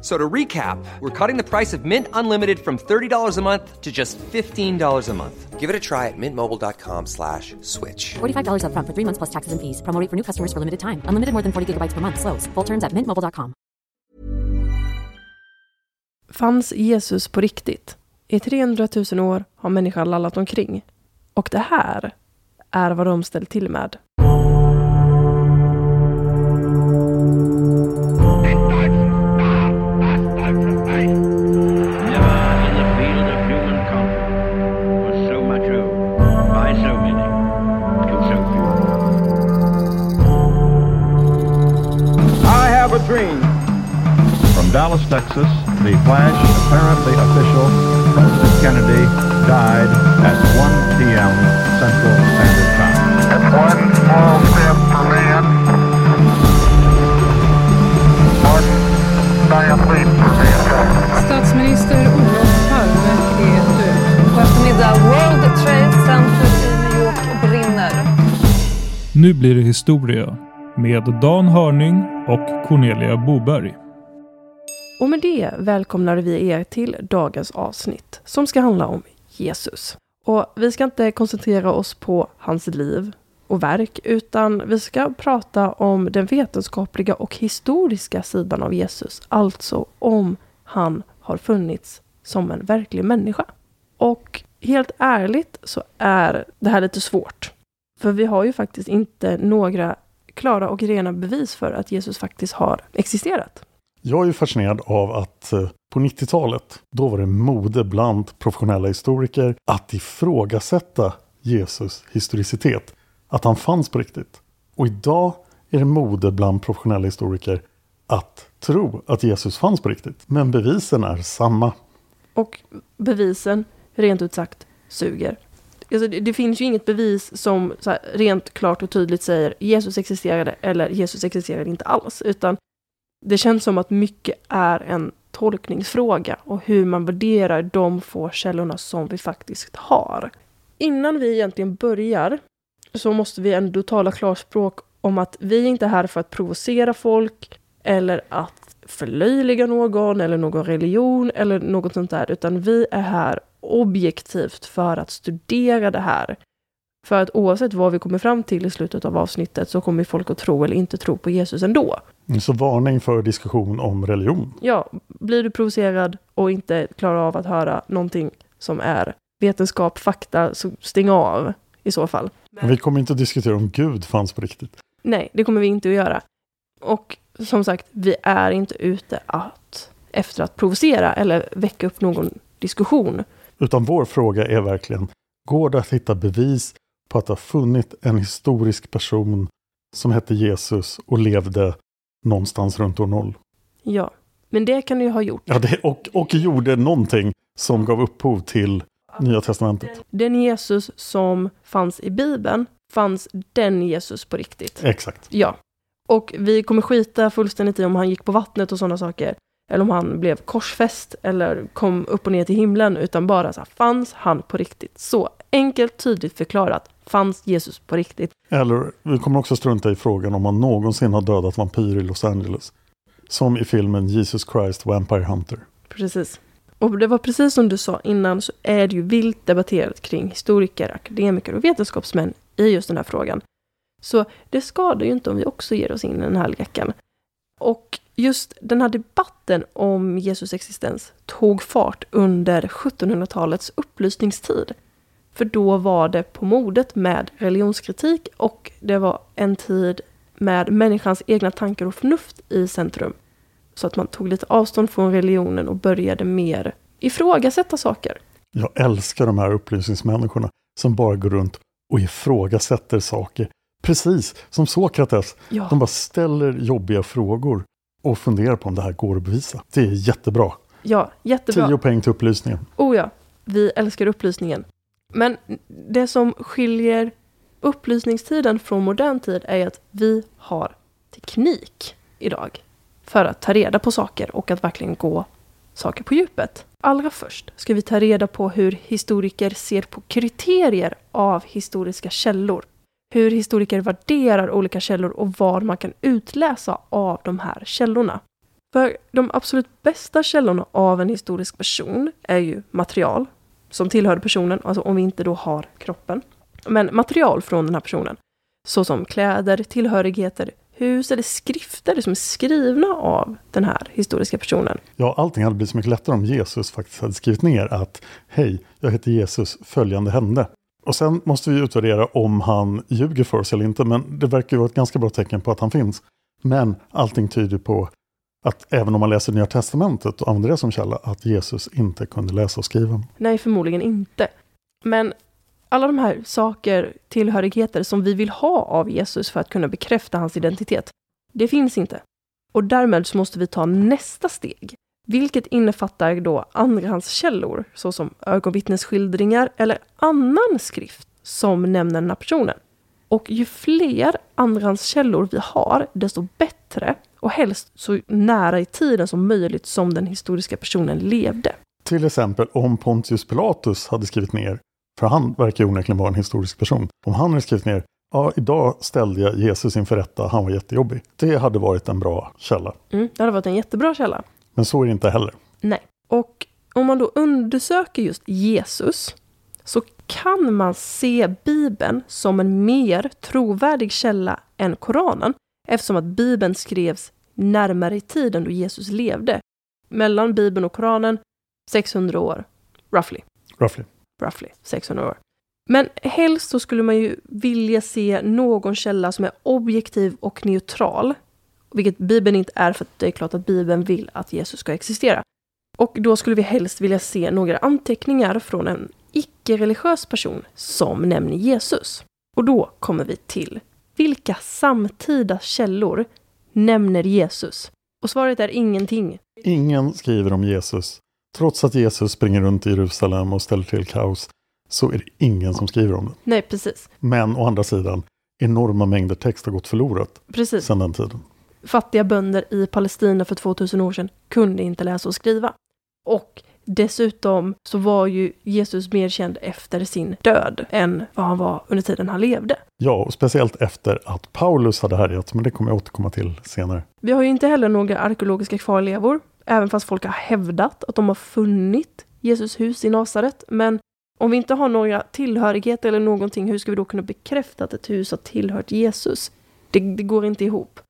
F- So to recap, we're cutting the price of Mint Unlimited from $30 a month to just $15 a month. Give it a try at mintmobile.com slash switch. $45 upfront for three months plus taxes and fees. Promo for new customers for limited time. Unlimited more than 40 gigabytes per month. Slows. Full terms at mintmobile.com. Fanns Jesus på riktigt? I 300 000 år har människan lallat omkring. Och det här är vad de ställt till med. Dallas, Texas, the flash, apparently official, President Kennedy died at 1 p.m. Central Standard Time. That's one small step for man, one giant leap for mankind. Statsminister Olof Palme är död. Eftermiddag. World Trade Center i New York brinner. Nu blir det historia med Dan Hörning och Cornelia Boberg. Och med det välkomnar vi er till dagens avsnitt som ska handla om Jesus. Och vi ska inte koncentrera oss på hans liv och verk, utan vi ska prata om den vetenskapliga och historiska sidan av Jesus. Alltså om han har funnits som en verklig människa. Och helt ärligt så är det här lite svårt. För vi har ju faktiskt inte några klara och rena bevis för att Jesus faktiskt har existerat. Jag är ju fascinerad av att eh, på 90-talet, då var det mode bland professionella historiker att ifrågasätta Jesus historicitet. Att han fanns på riktigt. Och idag är det mode bland professionella historiker att tro att Jesus fanns på riktigt. Men bevisen är samma. Och bevisen, rent ut sagt, suger. Alltså, det, det finns ju inget bevis som så här, rent klart och tydligt säger Jesus existerade eller Jesus existerade inte alls. Utan det känns som att mycket är en tolkningsfråga och hur man värderar de få källorna som vi faktiskt har. Innan vi egentligen börjar så måste vi ändå tala klarspråk om att vi inte är här för att provocera folk eller att förlöjliga någon eller någon religion eller något sånt där, utan vi är här objektivt för att studera det här. För att oavsett vad vi kommer fram till i slutet av avsnittet så kommer folk att tro eller inte tro på Jesus ändå. Så varning för diskussion om religion. Ja, blir du provocerad och inte klarar av att höra någonting som är vetenskap, fakta, så stäng av i så fall. Men vi kommer inte att diskutera om Gud fanns på riktigt. Nej, det kommer vi inte att göra. Och som sagt, vi är inte ute att, efter att provocera eller väcka upp någon diskussion. Utan vår fråga är verkligen, går det att hitta bevis på att det har funnits en historisk person som hette Jesus och levde någonstans runt år noll? Ja, men det kan du ju ha gjort. Ja, det, och, och gjorde någonting som gav upphov till Nya Testamentet. Den Jesus som fanns i Bibeln, fanns den Jesus på riktigt? Exakt. Ja. Och vi kommer skita fullständigt i om han gick på vattnet och sådana saker. Eller om han blev korsfäst eller kom upp och ner till himlen. Utan bara så här, fanns han på riktigt? Så enkelt, tydligt förklarat. Fanns Jesus på riktigt? Eller vi kommer också strunta i frågan om man någonsin har dödat vampyrer i Los Angeles. Som i filmen Jesus Christ Vampire Hunter. Precis. Och det var precis som du sa innan så är det ju vilt debatterat kring historiker, akademiker och vetenskapsmän i just den här frågan. Så det skadar ju inte om vi också ger oss in i den här leken. Och just den här debatten om Jesus existens tog fart under 1700-talets upplysningstid. För då var det på modet med religionskritik och det var en tid med människans egna tankar och förnuft i centrum. Så att man tog lite avstånd från religionen och började mer ifrågasätta saker. Jag älskar de här upplysningsmänniskorna som bara går runt och ifrågasätter saker. Precis som Sokrates. Ja. De bara ställer jobbiga frågor och funderar på om det här går att bevisa. Det är jättebra. Ja, jättebra. Tio poäng till upplysningen. Oh ja, vi älskar upplysningen. Men det som skiljer upplysningstiden från modern tid är att vi har teknik idag för att ta reda på saker och att verkligen gå saker på djupet. Allra först ska vi ta reda på hur historiker ser på kriterier av historiska källor. Hur historiker värderar olika källor och vad man kan utläsa av de här källorna. För de absolut bästa källorna av en historisk person är ju material som tillhörde personen, alltså om vi inte då har kroppen. Men material från den här personen. Såsom kläder, tillhörigheter, hus eller skrifter som är skrivna av den här historiska personen. Ja, allting hade blivit så mycket lättare om Jesus faktiskt hade skrivit ner att Hej, jag heter Jesus, följande hände. Och sen måste vi utvärdera om han ljuger för oss eller inte, men det verkar ju vara ett ganska bra tecken på att han finns. Men allting tyder på att även om man läser Nya Testamentet och använder det som källa, att Jesus inte kunde läsa och skriva. Nej, förmodligen inte. Men alla de här saker, tillhörigheter som vi vill ha av Jesus för att kunna bekräfta hans identitet, det finns inte. Och därmed så måste vi ta nästa steg, vilket innefattar då andrahandskällor, såsom ögonvittnesskildringar eller annan skrift som nämner den här personen. Och ju fler andrahandskällor vi har, desto bättre och helst så nära i tiden som möjligt som den historiska personen levde. Till exempel om Pontius Pilatus hade skrivit ner, för han verkar ju onekligen vara en historisk person, om han hade skrivit ner Ja, idag ställde jag Jesus inför rätta, han var jättejobbig. Det hade varit en bra källa. Mm, det hade varit en jättebra källa. Men så är det inte heller. Nej. Och om man då undersöker just Jesus så kan man se Bibeln som en mer trovärdig källa än Koranen eftersom att Bibeln skrevs närmare i tiden då Jesus levde. Mellan Bibeln och Koranen 600 år, roughly. Roughly. Roughly 600 år. Men helst så skulle man ju vilja se någon källa som är objektiv och neutral. Vilket Bibeln inte är för att det är klart att Bibeln vill att Jesus ska existera. Och då skulle vi helst vilja se några anteckningar från en icke-religiös person som nämner Jesus. Och då kommer vi till vilka samtida källor nämner Jesus? Och svaret är ingenting. Ingen skriver om Jesus. Trots att Jesus springer runt i Jerusalem och ställer till kaos så är det ingen som skriver om det. Nej, precis. Men å andra sidan, enorma mängder text har gått förlorat Precis. sedan den tiden. Fattiga bönder i Palestina för 2000 år sedan kunde inte läsa och skriva. Och dessutom så var ju Jesus mer känd efter sin död än vad han var under tiden han levde. Ja, och speciellt efter att Paulus hade härjat, men det kommer jag återkomma till senare. Vi har ju inte heller några arkeologiska kvarlevor, även fast folk har hävdat att de har funnit Jesus hus i Nasaret. Men om vi inte har några tillhörigheter eller någonting, hur ska vi då kunna bekräfta att ett hus har tillhört Jesus? Det, det går inte ihop.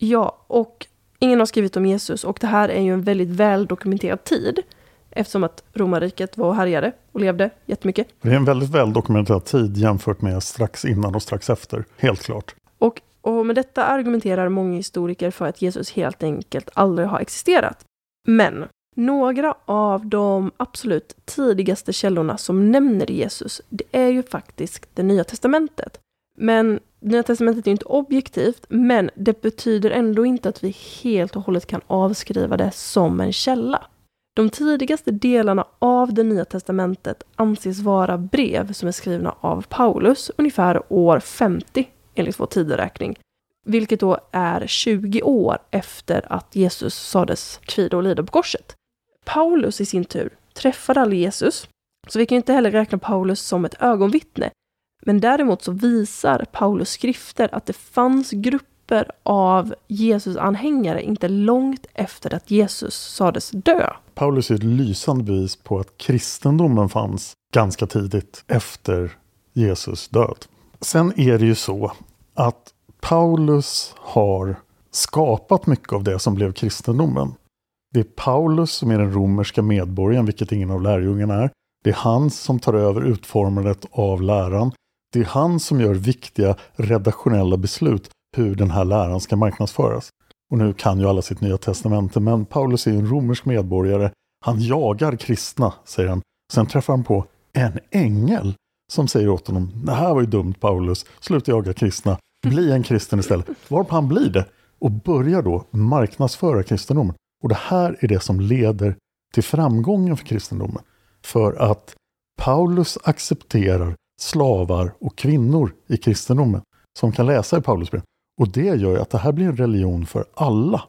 Ja, och ingen har skrivit om Jesus och det här är ju en väldigt väldokumenterad tid eftersom att romarriket var och härjade och levde jättemycket. Det är en väldigt väldokumenterad tid jämfört med strax innan och strax efter, helt klart. Och, och med detta argumenterar många historiker för att Jesus helt enkelt aldrig har existerat. Men några av de absolut tidigaste källorna som nämner Jesus, det är ju faktiskt det Nya Testamentet. Men Nya Testamentet är ju inte objektivt, men det betyder ändå inte att vi helt och hållet kan avskriva det som en källa. De tidigaste delarna av det Nya Testamentet anses vara brev som är skrivna av Paulus ungefär år 50 enligt vår tideräkning. Vilket då är 20 år efter att Jesus sades kvida och lida på korset. Paulus i sin tur träffade aldrig Jesus, så vi kan inte heller räkna Paulus som ett ögonvittne. Men däremot så visar Paulus skrifter att det fanns grupper grupper av Jesus-anhängare inte långt efter att Jesus sades dö. Paulus är ett lysande bevis på att kristendomen fanns ganska tidigt efter Jesus död. Sen är det ju så att Paulus har skapat mycket av det som blev kristendomen. Det är Paulus som är den romerska medborgaren, vilket ingen av lärjungarna är. Det är han som tar över utformandet av läran. Det är han som gör viktiga redaktionella beslut hur den här läran ska marknadsföras. Och nu kan ju alla sitt nya testamente, men Paulus är ju en romersk medborgare. Han jagar kristna, säger han. Sen träffar han på en ängel som säger åt honom, det här var ju dumt Paulus, sluta jaga kristna, bli en kristen istället. Varpå han blir det och börjar då marknadsföra kristendomen. Och det här är det som leder till framgången för kristendomen. För att Paulus accepterar slavar och kvinnor i kristendomen som kan läsa i Paulusbrevet. Och det gör ju att det här blir en religion för alla.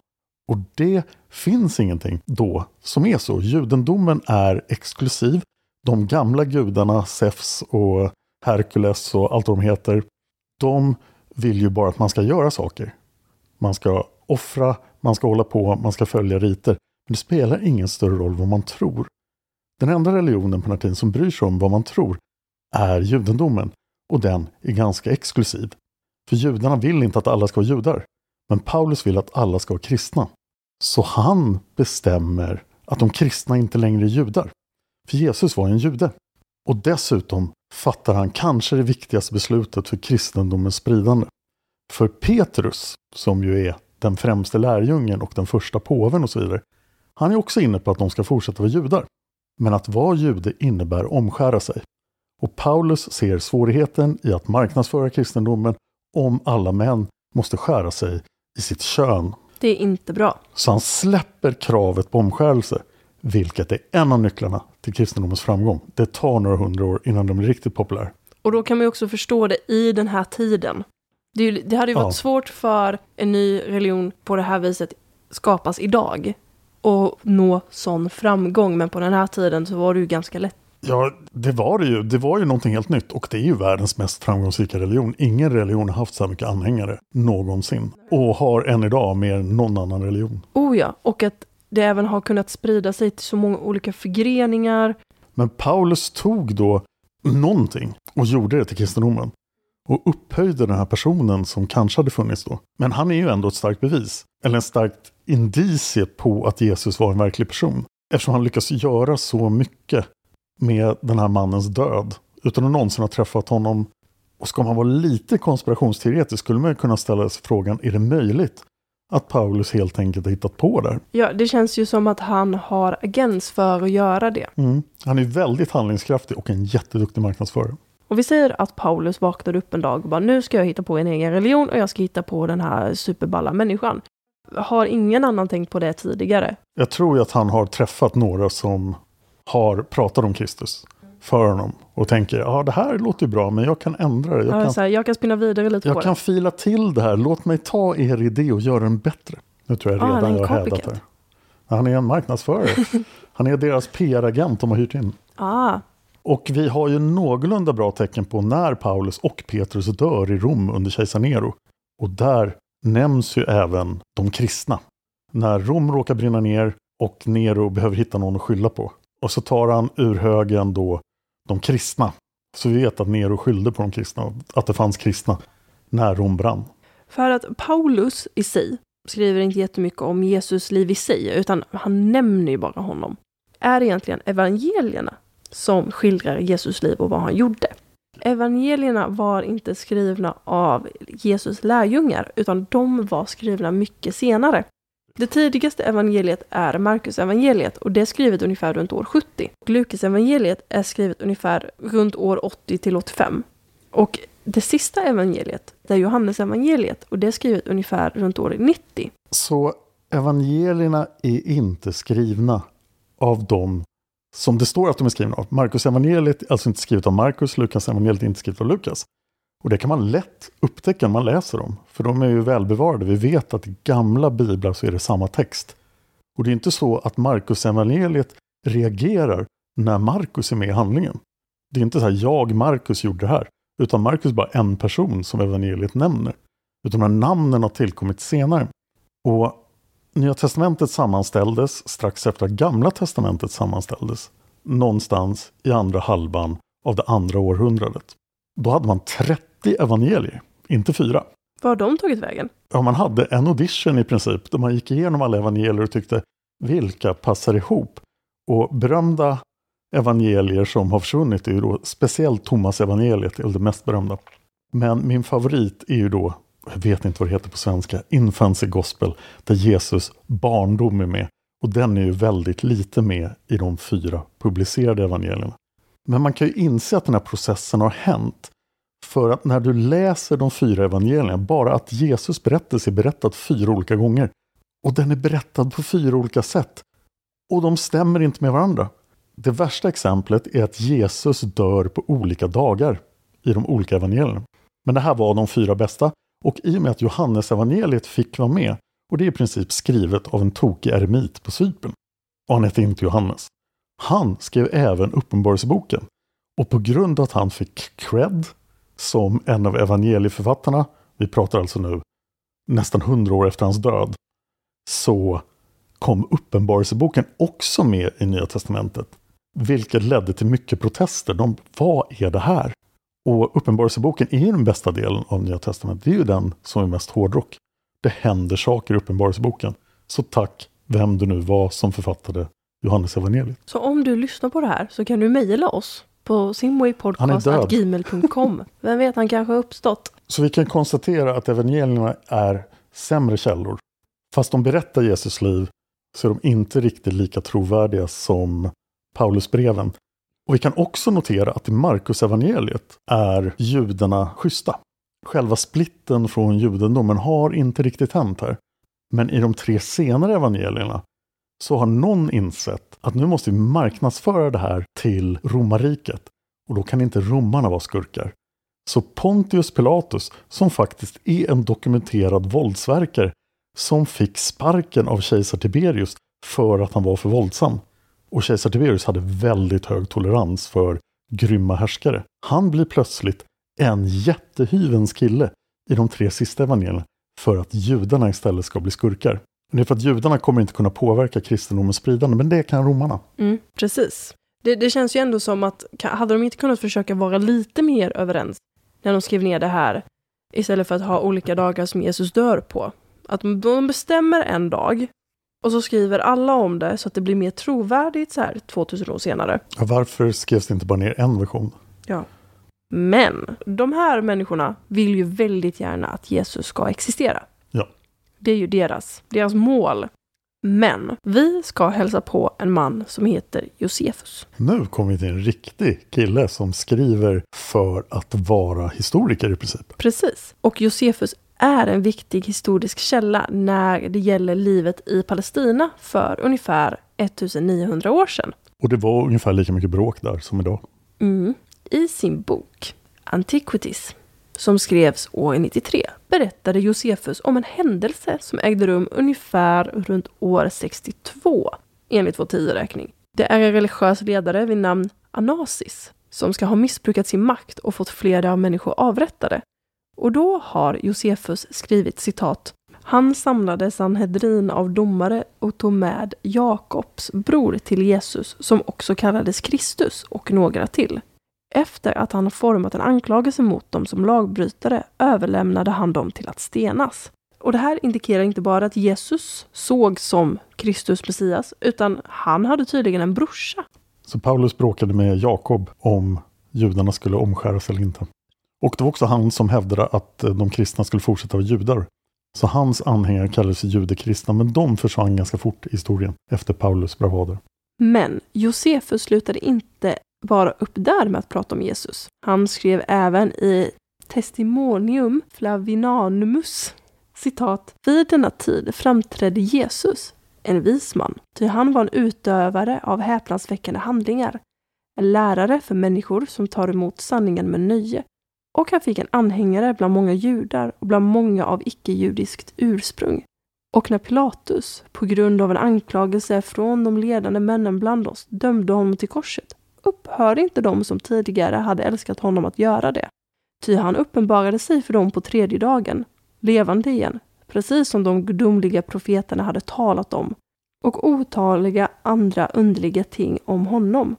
Och det finns ingenting då som är så. Judendomen är exklusiv. De gamla gudarna, Zeus och Herkules och allt vad de heter, de vill ju bara att man ska göra saker. Man ska offra, man ska hålla på, man ska följa riter. Men det spelar ingen större roll vad man tror. Den enda religionen på den här tiden som bryr sig om vad man tror är judendomen. Och den är ganska exklusiv. För judarna vill inte att alla ska vara judar. Men Paulus vill att alla ska vara kristna. Så han bestämmer att de kristna inte längre är judar. För Jesus var en jude. Och dessutom fattar han kanske det viktigaste beslutet för kristendomens spridande. För Petrus, som ju är den främste lärjungen och den första påven och så vidare, han är också inne på att de ska fortsätta vara judar. Men att vara jude innebär omskära sig. Och Paulus ser svårigheten i att marknadsföra kristendomen om alla män måste skära sig i sitt kön. Det är inte bra. Så han släpper kravet på omskärelse, vilket är en av nycklarna till kristendomens framgång. Det tar några hundra år innan den blir riktigt populär. Och då kan man ju också förstå det i den här tiden. Det, det hade ju varit Ja. svårt för en ny religion på det här viset skapas idag och nå sån framgång. Men på den här tiden så var det ju ganska lätt. Ja, det var det ju. Det var ju någonting helt nytt och det är ju världens mest framgångsrika religion. Ingen religion har haft så här mycket anhängare någonsin och har än idag mer än någon annan religion. Oh ja, och att det även har kunnat sprida sig till så många olika förgreningar. Men Paulus tog då någonting och gjorde det till kristendomen. Och upphöjde den här personen som kanske hade funnits då. Men han är ju ändå ett starkt bevis. Eller en starkt indicie på att Jesus var en verklig person. Eftersom han lyckas göra så mycket med den här mannens död. Utan att någonsin ha träffat honom. Och ska man vara lite konspirationsteoretisk skulle man kunna ställa sig frågan, är det möjligt att Paulus helt enkelt har hittat på det? Ja, det känns ju som att han har agens för att göra det. Mm. Han är väldigt handlingskraftig och en jätteduktig marknadsförare. Och vi säger att Paulus vaknade upp en dag och bara nu ska jag hitta på en egen religion och jag ska hitta på den här superballa människan. Har ingen annan tänkt på det tidigare? Jag tror ju att han har träffat några som har pratat om Kristus för honom och tänker ja det här låter ju bra men jag kan ändra det. Jag Jag, kan, så här, jag kan spinna vidare lite på jag kan det. fila till det här. Låt mig ta er idé och göra den bättre. Nu tror jag Ah, redan en jag har hädat här. Han är en marknadsförare. han är deras PR-agent de har hyrt in. Ah, Och vi har ju någorlunda bra tecken på när Paulus och Petrus dör i Rom under kejsar Nero. Och där nämns ju även de kristna. När Rom råkar brinna ner och Nero behöver hitta någon att skylla på. Och så tar han ur högen då de kristna. Så vi vet att Nero skyllde på de kristna, att det fanns kristna när Rom brann. för att Paulus i sig skriver inte jättemycket om Jesus liv i sig, utan han nämner ju bara honom. Är egentligen evangelierna som skildrar Jesus liv och vad han gjorde. Evangelierna var inte skrivna av Jesus lärjungar, utan de var skrivna mycket senare. Det tidigaste evangeliet är Markus evangeliet och det är skrivet ungefär runt år 70. Lukas evangeliet är skrivet ungefär runt år 80 till 85. Och det sista evangeliet, det är Johannes evangeliet och det är skrivet ungefär runt år 90. Så evangelierna är inte skrivna av dem som det står att de är skrivna av. Markus evangeliet är alltså inte skrivet av Markus, Lukas evangeliet är inte skrivet av Lukas. Och det kan man lätt upptäcka när man läser dem, för de är ju välbevarade. Vi vet att i gamla biblar så är det samma text. Och det är inte så att Markus evangeliet reagerar när Markus är med i handlingen. Det är inte så här, jag, Markus, gjorde det här. Utan Markus är bara en person som evangeliet nämner. utan de här namnen har tillkommit senare. Och Nya Testamentet sammanställdes strax efter att Gamla Testamentet sammanställdes. Någonstans i andra halvan av det andra århundradet. Då hade man 30 evangelier, inte fyra. Var har de tagit vägen? Ja, man hade en audition i princip, där man gick igenom alla evangelier och tyckte vilka passar ihop? Och berömda evangelier som har försvunnit är ju då speciellt Thomas evangeliet är det mest berömda. Men min favorit är ju då, jag vet inte vad det heter på svenska, Infancy Gospel, där Jesus barndom är med. Och den är ju väldigt lite med i de fyra publicerade evangelierna. Men man kan ju inse att den här processen har hänt. För att när du läser de fyra evangelierna, bara att Jesus berättelse är berättad fyra olika gånger. Och den är berättad på fyra olika sätt. Och de stämmer inte med varandra. Det värsta exemplet är att Jesus dör på olika dagar i de olika evangelierna. Men det här var de fyra bästa. Och i och med att Johannes evangeliet fick vara med, och det är i princip skrivet av en tokig eremit på Cypern. Och han hette inte Johannes. Han skrev även Uppenbarelseboken. Och på grund av att han fick cred som en av evangelieförfattarna, vi pratar alltså nu nästan hundra år efter hans död, så kom Uppenbarelseboken också med i Nya Testamentet. Vilket ledde till mycket protester. De, vad är det här? Och Uppenbarelseboken är ju den bästa delen av Nya Testamentet. Det är ju den som är mest hårdrock. Det händer saker i Uppenbarelseboken. Så tack vem du nu var som författade Johannes evangeliet. Så om du lyssnar på det här så kan du mejla oss på simwaypodcast.gmail.com. Vem vet, han kanske har uppstått. Så vi kan konstatera att evangelierna är sämre källor. Fast de berättar Jesus liv så är de inte riktigt lika trovärdiga som Paulusbreven. Och vi kan också notera att i Markus evangeliet är judarna schyssta. Själva splitten från judendomen har inte riktigt hänt här. Men i de tre senare evangelierna så har någon insett att nu måste vi marknadsföra det här till romarriket. Och då kan inte romarna vara skurkar. Så Pontius Pilatus, som faktiskt är en dokumenterad våldsverkare, som fick sparken av kejsar Tiberius för att han var för våldsam. Och kejsar Tiberius hade väldigt hög tolerans för grymma härskare. Han blir plötsligt en jättehyvens kille i de tre sista evangelierna för att judarna istället ska bli skurkar. Det är för att judarna kommer inte kunna påverka kristendomens spridande, men det kan romarna. Mm, precis. Det, det, känns ju ändå som att, hade de inte kunnat försöka vara lite mer överens när de skrev ner det här, istället för att ha olika dagar som Jesus dör på. Att de bestämmer en dag, och så skriver alla om det så att det blir mer trovärdigt så här 2000 år senare. Ja, varför skrevs det inte bara ner en version? Ja. Men de här människorna vill ju väldigt gärna att Jesus ska existera. Det är ju deras, deras mål. Men vi ska hälsa på en man som heter Josefus. Nu kommer vi till en riktig kille som skriver för att vara historiker i princip. Precis. Och Josefus är en viktig historisk källa när det gäller livet i Palestina för ungefär 1900 år sedan. Och det var ungefär lika mycket bråk där som idag. Mm. I sin bok Antiquities, som skrevs år 93, berättade Josefus om en händelse som ägde rum ungefär runt år 62, enligt vår tideräkning. Det är en religiös ledare vid namn Anasis som ska ha missbrukat sin makt och fått flera människor avrättade. Och då har Josefus skrivit citat han samlade Sanhedrin av domare och tog med Jakobs bror till Jesus, som också kallades Kristus, och några till. Efter att han format en anklagelse mot dem som lagbrytare överlämnade han dem till att stenas. Och det här indikerar inte bara att Jesus såg som Kristus Messias, utan han hade tydligen en brorsa. Så Paulus bråkade med Jakob om judarna skulle omskäras eller inte. Och det var också han som hävdade att de kristna skulle fortsätta vara judar. Så hans anhängare kallades judekristna, men de försvann ganska fort i historien efter Paulus bravader. Men Josefus slutade inte bara upp där med att prata om Jesus. Han skrev även i Testimonium Flavinanumus citat. Vid denna tid framträdde Jesus, en vis man, ty han var en utövare av häpnadsväckande handlingar, en lärare för människor som tar emot sanningen med nöje. Och han fick en anhängare bland många judar och bland många av icke-judiskt ursprung. Och när Pilatus, på grund av en anklagelse från de ledande männen bland oss, dömde honom till korset, upphörde inte de som tidigare hade älskat honom att göra det. Ty han uppenbarade sig för dem på tredje dagen levande igen, precis som de gudomliga profeterna hade talat om, och otaliga andra underliga ting om honom.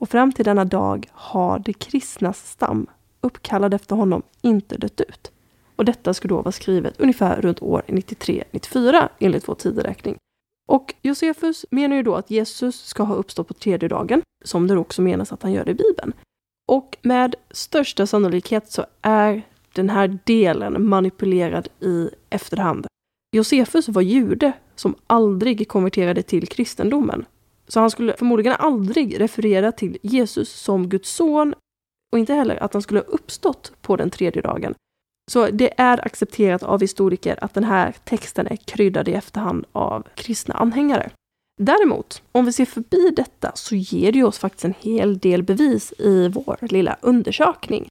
Och fram till denna dag har det kristnas stam, uppkallad efter honom, inte dött ut. Och detta skulle då vara skrivet ungefär runt år 93-94 enligt vår tideräkning. Och Josefus menar ju då att Jesus ska ha uppstått på tredje dagen, som det också menas att han gör i Bibeln. Och med största sannolikhet så är den här delen manipulerad i efterhand. Josefus var jude som aldrig konverterade till kristendomen. Så han skulle förmodligen aldrig referera till Jesus som Guds son och inte heller att han skulle ha uppstått på den tredje dagen. Så det är accepterat av historiker att den här texten är kryddad i efterhand av kristna anhängare. Däremot, om vi ser förbi detta så ger det oss faktiskt en hel del bevis i vår lilla undersökning.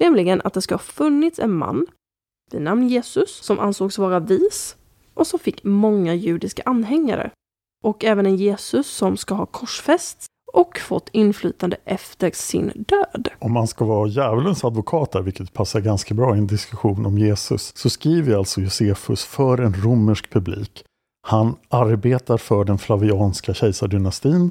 Nämligen att det ska ha funnits en man vid namn Jesus som ansågs vara vis och som fick många judiska anhängare. Och även en Jesus som ska ha korsfästs och fått inflytande efter sin död. Om man ska vara djävulens advokat där, vilket passar ganska bra i en diskussion om Jesus, så skriver alltså Josefus för en romersk publik. Han arbetar för den flavianska kejsardynastin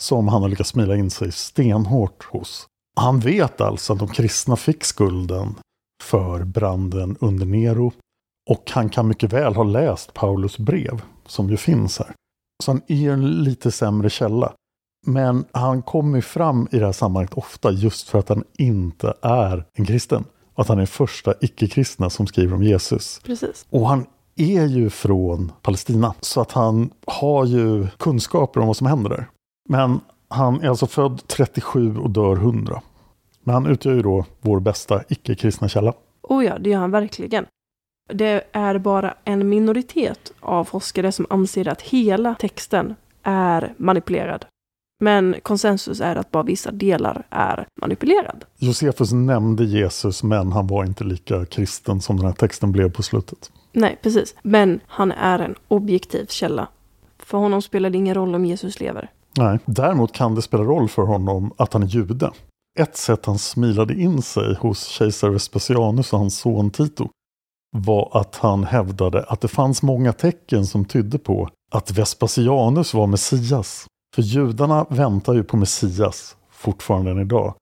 som han har lyckats smila in sig stenhårt hos. Han vet alltså att de kristna fick skulden för branden under Nero och han kan mycket väl ha läst Paulus brev som ju finns här. Så han är en lite sämre källa. Men han kommer fram i det här sammanhanget ofta just för att han inte är en kristen. Att han är första icke-kristna som skriver om Jesus. Precis. Och han är ju från Palestina. Så att han har ju kunskaper om vad som händer där. Men han är alltså född 37 och dör 100. Men han utgör ju då vår bästa icke-kristna källa. Oh ja, det gör han verkligen. Det är bara en minoritet av forskare som anser att hela texten är manipulerad. Men konsensus är att bara vissa delar är manipulerad. Josefus nämnde Jesus men han var inte lika kristen som den här texten blev på slutet. Nej, precis. Men han är en objektiv källa. För honom spelar det ingen roll om Jesus lever. Nej, däremot kan det spela roll för honom att han är jude. Ett sätt han smilade in sig hos kejsar Vespasianus och hans son Tito var att han hävdade att det fanns många tecken som tydde på att Vespasianus var Messias. För judarna väntar ju på Messias fortfarande än idag.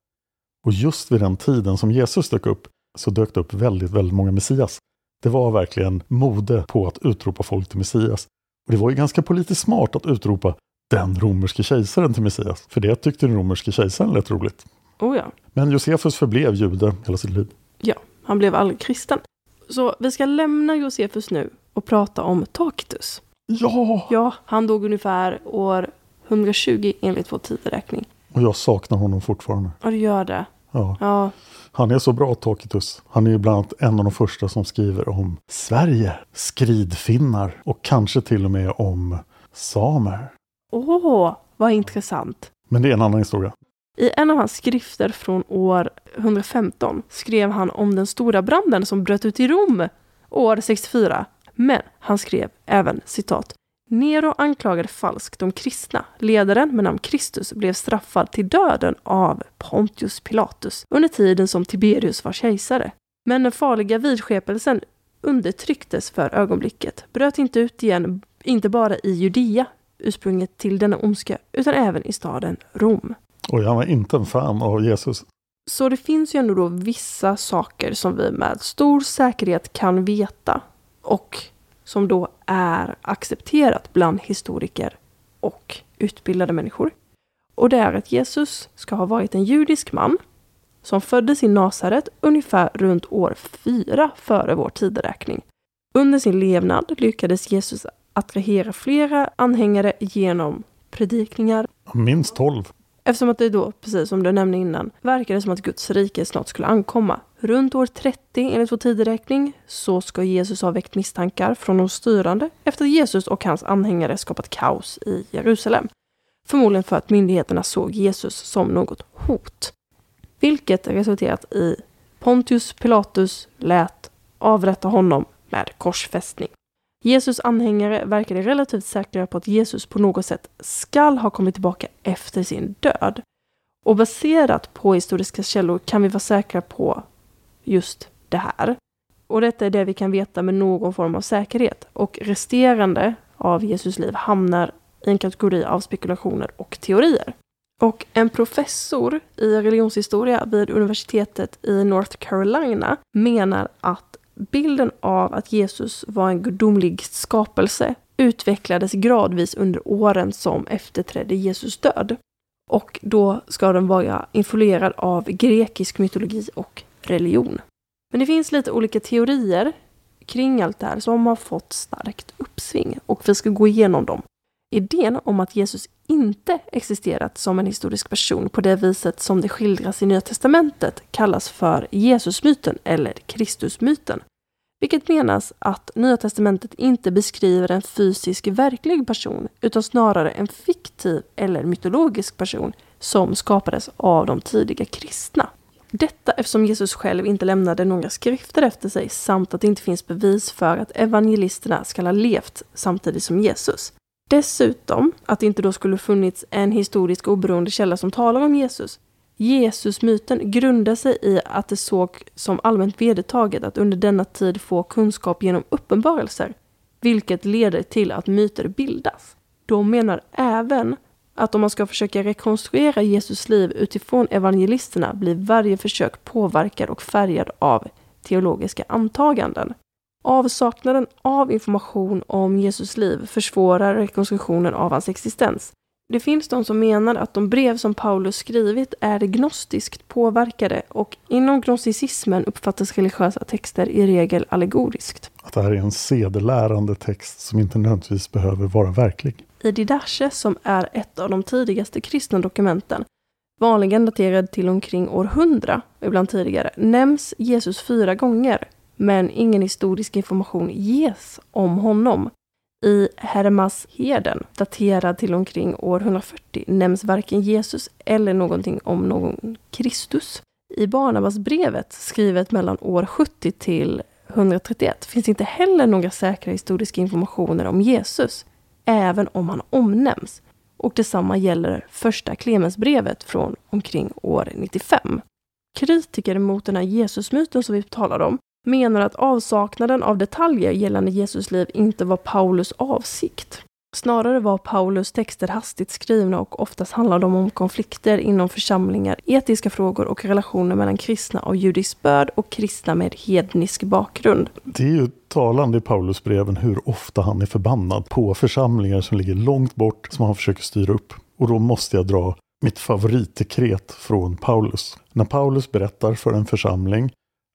Och just vid den tiden som Jesus dök upp så dök det upp väldigt, väldigt många Messias. Det var verkligen mode på att utropa folk till Messias. Och det var ju ganska politiskt smart att utropa den romerske kejsaren till Messias. För det tyckte den romerske kejsaren lät roligt. Oh ja. Men Josefus förblev jude hela sitt liv. Ja, han blev aldrig kristen. Så vi ska lämna Josefus nu och prata om Tacitus. Ja! Ja, han dog ungefär år 120 enligt vår tideräkning. Och jag saknar honom fortfarande. Ja, du gör det. Ja. Ja, Han är så bra, Tacitus. Han är bland annat en av de första som skriver om Sverige, skridfinnar och kanske till och med om samer. åh, vad intressant. Men det är en annan historia. I en av hans skrifter från år 115 skrev han om den stora branden som bröt ut i Rom år 64. Men han skrev även citat Nero anklagade falskt de kristna. Ledaren med namn Kristus blev straffad till döden av Pontius Pilatus under tiden som Tiberius var kejsare. Men den farliga vidskepelsen undertrycktes för ögonblicket, bröt inte ut igen, inte bara i Judea, ursprunget till denna ondska, utan även i staden Rom. Och han var inte en fan av Jesus. Så det finns ju ändå då vissa saker som vi med stor säkerhet kan veta och som då är accepterat bland historiker och utbildade människor. Och det är att Jesus ska ha varit en judisk man som föddes i Nasaret ungefär runt år 4 före vår tideräkning. Under sin levnad lyckades Jesus attrahera flera anhängare genom predikningar, Minst tolv. Eftersom att det då, precis som du nämnde innan, verkade som att Guds rike snart skulle ankomma. Runt år 30 enligt vår tideräkning så ska Jesus ha väckt misstankar från de styrande efter att Jesus och hans anhängare skapat kaos i Jerusalem. Förmodligen för att myndigheterna såg Jesus som något hot. Vilket resulterat i Pontius Pilatus lät avrätta honom med korsfästning. Jesus anhängare verkade relativt säkra på att Jesus på något sätt skall ha kommit tillbaka efter sin död. Och baserat på historiska källor kan vi vara säkra på just det här. Och detta är det vi kan veta med någon form av säkerhet. Och resterande av Jesus liv hamnar i en kategori av spekulationer och teorier. Och en professor i religionshistoria vid universitetet i North Carolina menar att bilden av att Jesus var en gudomlig skapelse utvecklades gradvis under åren som efterträdde Jesus död. Och då ska den vara influerad av grekisk mytologi och religion. Men det finns lite olika teorier kring allt det här som har fått starkt uppsving och vi ska gå igenom dem. Idén om att Jesus inte existerat som en historisk person på det viset som det skildras i Nya Testamentet kallas för Jesusmyten eller Kristusmyten. Vilket menas att Nya Testamentet inte beskriver en fysisk verklig person utan snarare en fiktiv eller mytologisk person som skapades av de tidiga kristna. Detta eftersom Jesus själv inte lämnade några skrifter efter sig samt att det inte finns bevis för att evangelisterna ska ha levt samtidigt som Jesus. Dessutom att det inte då skulle funnits en historisk oberoende källa som talar om Jesus. Jesusmyten grundar sig i att det såg som allmänt vedertaget att under denna tid få kunskap genom uppenbarelser, vilket leder till att myter bildas. De menar även att om man ska försöka rekonstruera Jesus liv utifrån evangelisterna blir varje försök påverkad och färgad av teologiska antaganden. Avsaknaden av information om Jesus liv försvårar rekonstruktionen av hans existens. Det finns de som menar att de brev som Paulus skrivit är gnostiskt påverkade och inom gnosticismen uppfattas religiösa texter i regel allegoriskt. Att det här är en sedelärande text som inte nödvändigtvis behöver vara verklig. I Didache, som är ett av de tidigaste kristna dokumenten, vanligen daterad till omkring år 100, ibland tidigare, nämns Jesus fyra gånger, men ingen historisk information ges om honom. I Hermasheden, daterad till omkring år 140, nämns varken Jesus eller någonting om någon Kristus. I Barnabasbrevet, skrivet mellan år 70 till 131, finns inte heller några säkra historiska informationer om Jesus, även om han omnämns. Och detsamma gäller första Clemensbrevet från omkring år 95. Kritiker mot den här Jesusmyten som vi talar om menar att avsaknaden av detaljer gällande Jesus liv inte var Paulus avsikt. Snarare var Paulus texter hastigt skrivna och oftast handlade de om konflikter inom församlingar, etiska frågor och relationer mellan kristna av judisk börd och kristna med hednisk bakgrund. Det är ju talande i Paulusbreven hur ofta han är förbannad på församlingar som ligger långt bort som han försöker styra upp. Och då måste jag dra mitt favoritdekret från Paulus. När Paulus berättar för en församling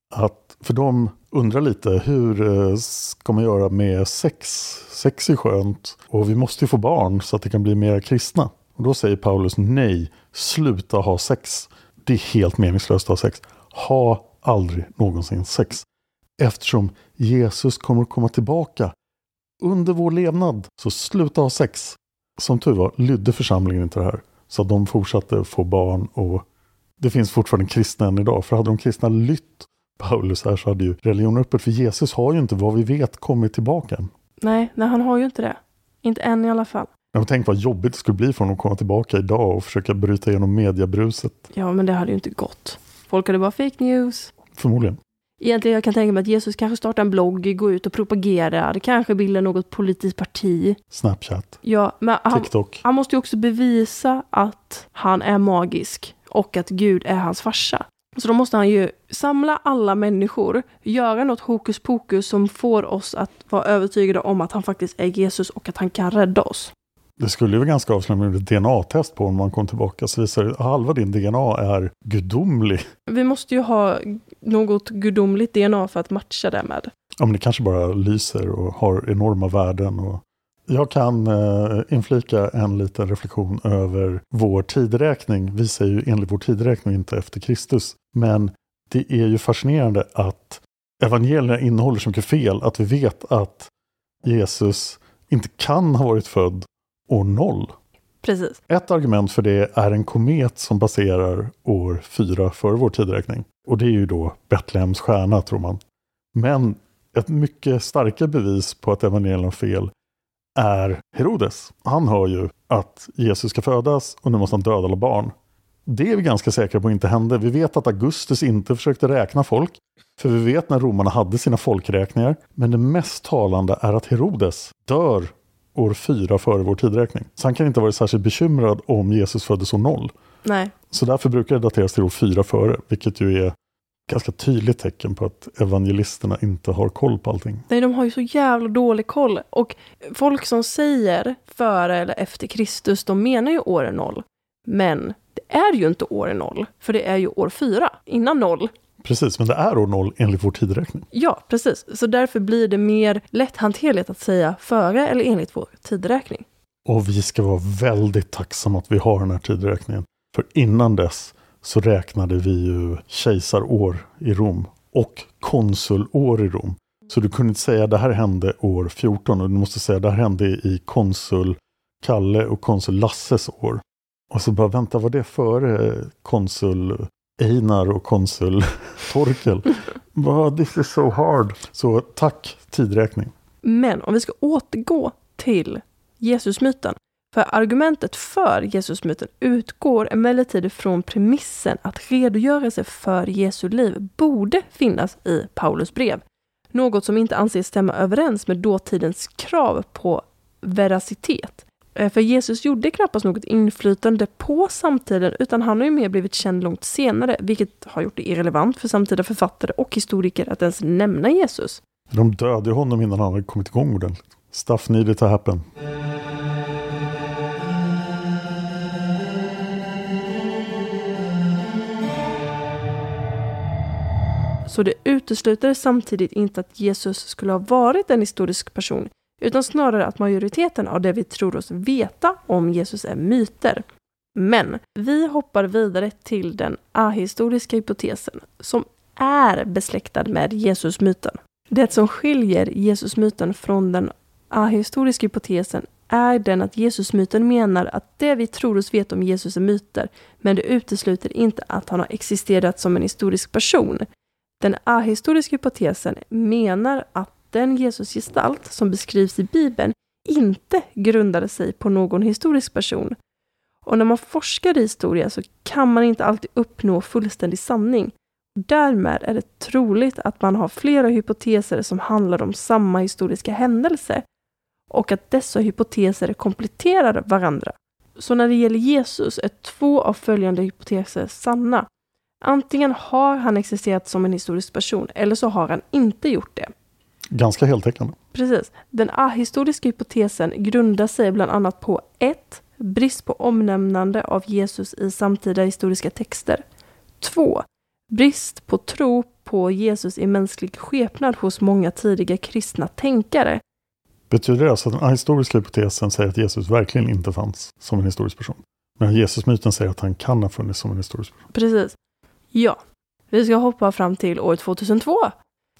att, för de undrar lite, hur eh, ska man göra med sex? Sex är skönt och vi måste ju få barn så att det kan bli mer kristna. Och då säger Paulus nej, sluta ha sex. Det är helt meningslöst att ha sex. Ha aldrig någonsin sex. Eftersom Jesus kommer att komma tillbaka under vår levnad. Så sluta ha sex. Som tur var lydde församlingen inte det här. Så de fortsatte få barn och det finns fortfarande kristna än idag. För hade de kristna lytt Paulus här så hade ju religionen öppet. För Jesus har ju inte vad vi vet kommit tillbaka än. Nej, nej, han har ju inte det. Inte än i alla fall. Men tänk vad jobbigt det skulle bli för honom att komma tillbaka idag och försöka bryta igenom mediebruset. Ja, men det hade ju inte gått. Folk hade bara fake news. Förmodligen. Egentligen jag kan tänka mig att Jesus kanske startar en blogg, går ut och propagerar, kanske bildar något politiskt parti. Snapchat. Ja, men han, TikTok. han måste ju också bevisa att han är magisk och att Gud är hans farsa. Så då måste han ju samla alla människor, göra något hokus pokus som får oss att vara övertygade om att han faktiskt är Jesus och att han kan rädda oss. Det skulle ju vara ganska avslöjande med ett DNA-test på om man kom tillbaka så visar det att halva din DNA är gudomlig. Vi måste ju ha något gudomligt DNA för att matcha det med. Ja, men det kanske bara lyser och har enorma värden. Och... Jag kan eh, inflika en liten reflektion över vår tideräkning. Vi säger ju enligt vår tideräkning inte efter Kristus. Men det är ju fascinerande att evangelierna innehåller så mycket fel att vi vet att Jesus inte kan ha varit född år noll. Precis. Ett argument för det är en komet som passerar år fyra före vår tideräkning. Och det är ju då Betlehems stjärna tror man. Men ett mycket starkare bevis på att evangelierna har fel är Herodes. Han hör ju att Jesus ska födas och nu måste han döda alla barn. Det är vi ganska säkra på inte hände. Vi vet att Augustus inte försökte räkna folk. För vi vet när romarna hade sina folkräkningar. Men det mest talande är att Herodes dör år fyra före vår tidräkning. Så han kan inte ha varit särskilt bekymrad om Jesus föddes år noll. Nej. Så därför brukar det dateras till år fyra före. Vilket ju är ganska tydligt tecken på att evangelisterna inte har koll på allting. Nej, de har ju så jävla dålig koll. Och folk som säger före eller efter Kristus, de menar ju år noll. Men är ju inte år noll, för det är ju år fyra, innan noll. Precis, men det är år noll enligt vår tidräkning. Ja, precis. Så därför blir det mer lätthanterligt att säga före eller enligt vår tidräkning. Och vi ska vara väldigt tacksamma att vi har den här tidräkningen. För innan dess så räknade vi ju kejsarår i Rom och konsulår i Rom. Så du kunde inte säga det här hände år 14 och du måste säga det här hände i konsul Kalle och konsul Lasses år. Och så bara vänta, var det före konsul Einar och konsul Torkel? This is so hard. Så tack tidräkning. Men om vi ska återgå till Jesusmyten. För argumentet för Jesusmyten utgår emellertid från premissen att redogörelse för Jesu liv borde finnas i Paulus brev. Något som inte anses stämma överens med dåtidens krav på veracitet. Eh, För Jesus gjorde knappast något inflytande på samtiden utan han har ju mer blivit känd långt senare, vilket har gjort det irrelevant för samtida författare och historiker att ens nämna Jesus. De dödade honom innan han hade kommit igång ordentligt. Stuff needed to happen. Så det utesluter samtidigt inte att Jesus skulle ha varit en historisk person, utan snarare att majoriteten av det vi tror oss veta om Jesus är myter. Men vi hoppar vidare till den ahistoriska hypotesen, som är besläktad med Jesusmyten. Det som skiljer Jesusmyten från den ahistoriska hypotesen är den att Jesusmyten menar att det vi tror oss veta om Jesus är myter, men det utesluter inte att han har existerat som en historisk person. Den ahistoriska hypotesen menar att den Jesusgestalt som beskrivs i Bibeln inte grundade sig på någon historisk person. Och när man forskar i historia så kan man inte alltid uppnå fullständig sanning. Därmed är det troligt att man har flera hypoteser som handlar om samma historiska händelse och att dessa hypoteser kompletterar varandra. Så när det gäller Jesus är två av följande hypoteser sanna. Antingen har han existerat som en historisk person eller så har han inte gjort det. Ganska heltäckande. Precis. Den ahistoriska hypotesen grundar sig bland annat på 1. Brist på omnämnande av Jesus i samtida historiska texter. 2. Brist på tro på Jesus i mänsklig skepnad hos många tidiga kristna tänkare. Betyder det alltså att den historiska hypotesen säger att Jesus verkligen inte fanns som en historisk person? Men Jesusmyten säger att han kan ha funnits som en historisk person. Precis. Ja. Vi ska hoppa fram till år 2002.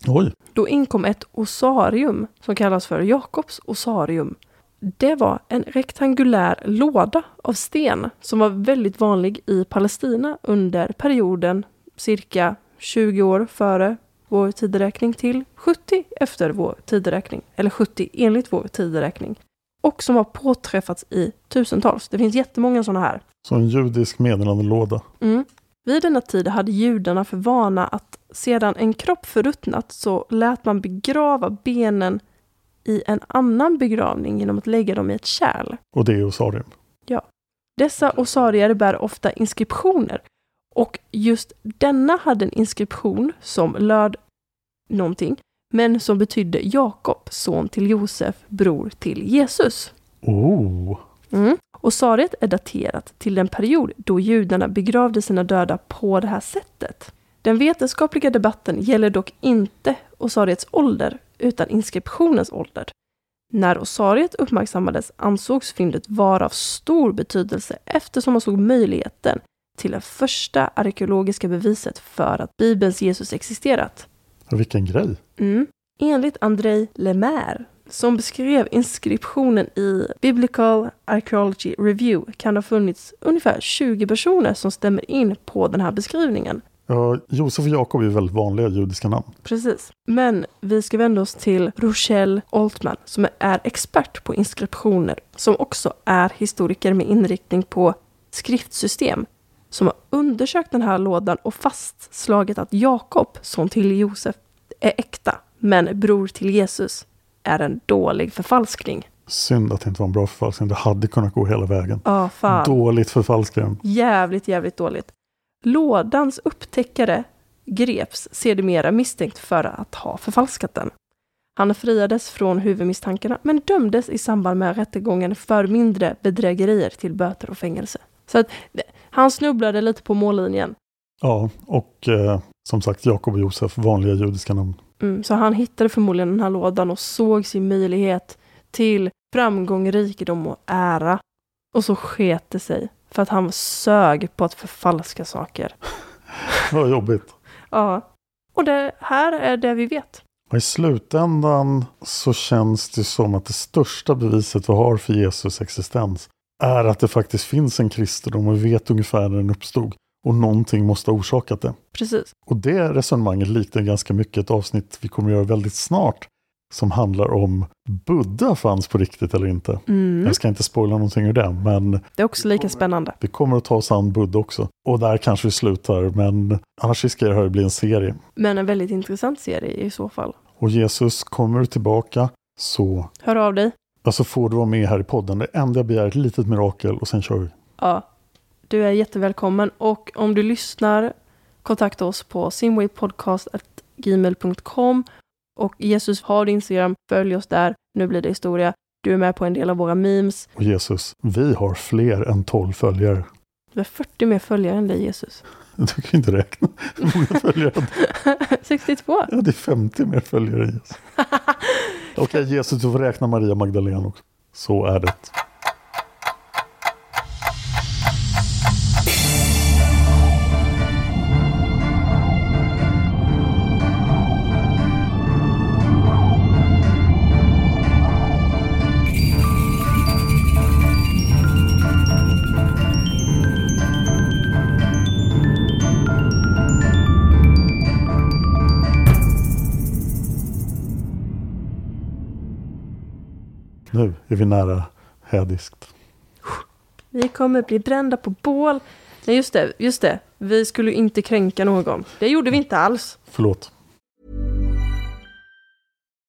Oj! Då inkom ett osarium som kallas för Jakobs osarium. Det var en rektangulär låda av sten som var väldigt vanlig i Palestina under perioden cirka 20 år före vår tideräkning till 70 efter vår tideräkning, eller 70 enligt vår tideräkning. Och som har påträffats i tusentals. Det finns jättemånga sådana här. Så en judisk meddelandelåda. Mm. Vid denna tid hade judarna för vana att sedan en kropp förruttnat så lät man begrava benen i en annan begravning genom att lägga dem i ett kärl. Och det är osarium. Ja. Dessa osarier bär ofta inskriptioner. Och just denna hade en inskription som löd någonting, men som betydde Jakob, son till Josef, bror till Jesus. Oh! Mm. Osariet är daterat till den period då judarna begravde sina döda på det här sättet. Den vetenskapliga debatten gäller dock inte osariets ålder, utan inskriptionens ålder. När osariet uppmärksammades ansågs fyndet vara av stor betydelse eftersom man såg möjligheten till det första arkeologiska beviset för att Bibelns Jesus existerat. Vilken grej! Mm. Enligt Andrei Lemaire, som beskrev inskriptionen i Biblical Archaeology Review, kan ha funnits ungefär 20 personer som stämmer in på den här beskrivningen. Ja, Josef och Jakob är väldigt vanliga judiska namn. Precis. Men vi ska vända oss till Rochelle Altman som är expert på inskriptioner, som också är historiker med inriktning på skriftsystem. som har undersökt den här lådan och fastslagit att Jakob, son till Josef, är äkta, men bror till Jesus är en dålig förfalskning. Synd att det inte var en bra förfalskning. Det hade kunnat gå hela vägen. Ja, fan. Dåligt förfalskaren. Jävligt, jävligt dåligt. Lådans upptäckare greps sedermera misstänkt för att ha förfalskat den. Han friades från huvudmisstankarna men dömdes i samband med rättegången för mindre bedrägerier till böter och fängelse. Så att han snubblade lite på mållinjen. Ja, och eh, som sagt Jakob och Josef, vanliga judiska namn. Mm, så han hittade förmodligen den här lådan och såg sin möjlighet till framgång, rikedom och ära. Och så sket det sig. För att han sög på att förfalska saker. Vad jobbigt. Ja. Och det här är det vi vet. Och I slutändan så känns det som att det största beviset vi har för Jesus existens är att det faktiskt finns en kristendom och vi vet ungefär när den uppstod. Och någonting måste ha orsakat det. Precis. Och det resonemanget liknar ganska mycket ett avsnitt vi kommer göra väldigt snart. Som handlar om Buddha fanns på riktigt eller inte. Mm. Jag ska inte spoila någonting ur det, men Det är också lika spännande. vi kommer att ta oss an Buddha också. Och där kanske vi slutar, men annars riskerar det här att bli en serie. Men en väldigt intressant serie i så fall. Och Jesus kommer tillbaka så Hör av dig. alltså får du vara med här i podden. Det enda jag begär är ett litet mirakel och sen kör vi. Ja. Du är jättevälkommen och om du lyssnar kontakta oss på simwaypodcast.gmail.com och Jesus har din Instagram, följ oss där. Nu blir det historia. Du är med på en del av våra memes. Och Jesus, vi har fler än 12 följare. Du har 40 mer följare än dig Jesus. Du kan inte räkna hur många följare. 62. Ja, det är 50 mer följare än Jesus. Okej, Jesus, du får räkna Maria Magdalena också. Så är det. Är vi nära hädiskt. Vi kommer bli brända på bål. Nej, just det, just det. Vi skulle inte kränka någon. Det gjorde vi inte alls. Förlåt.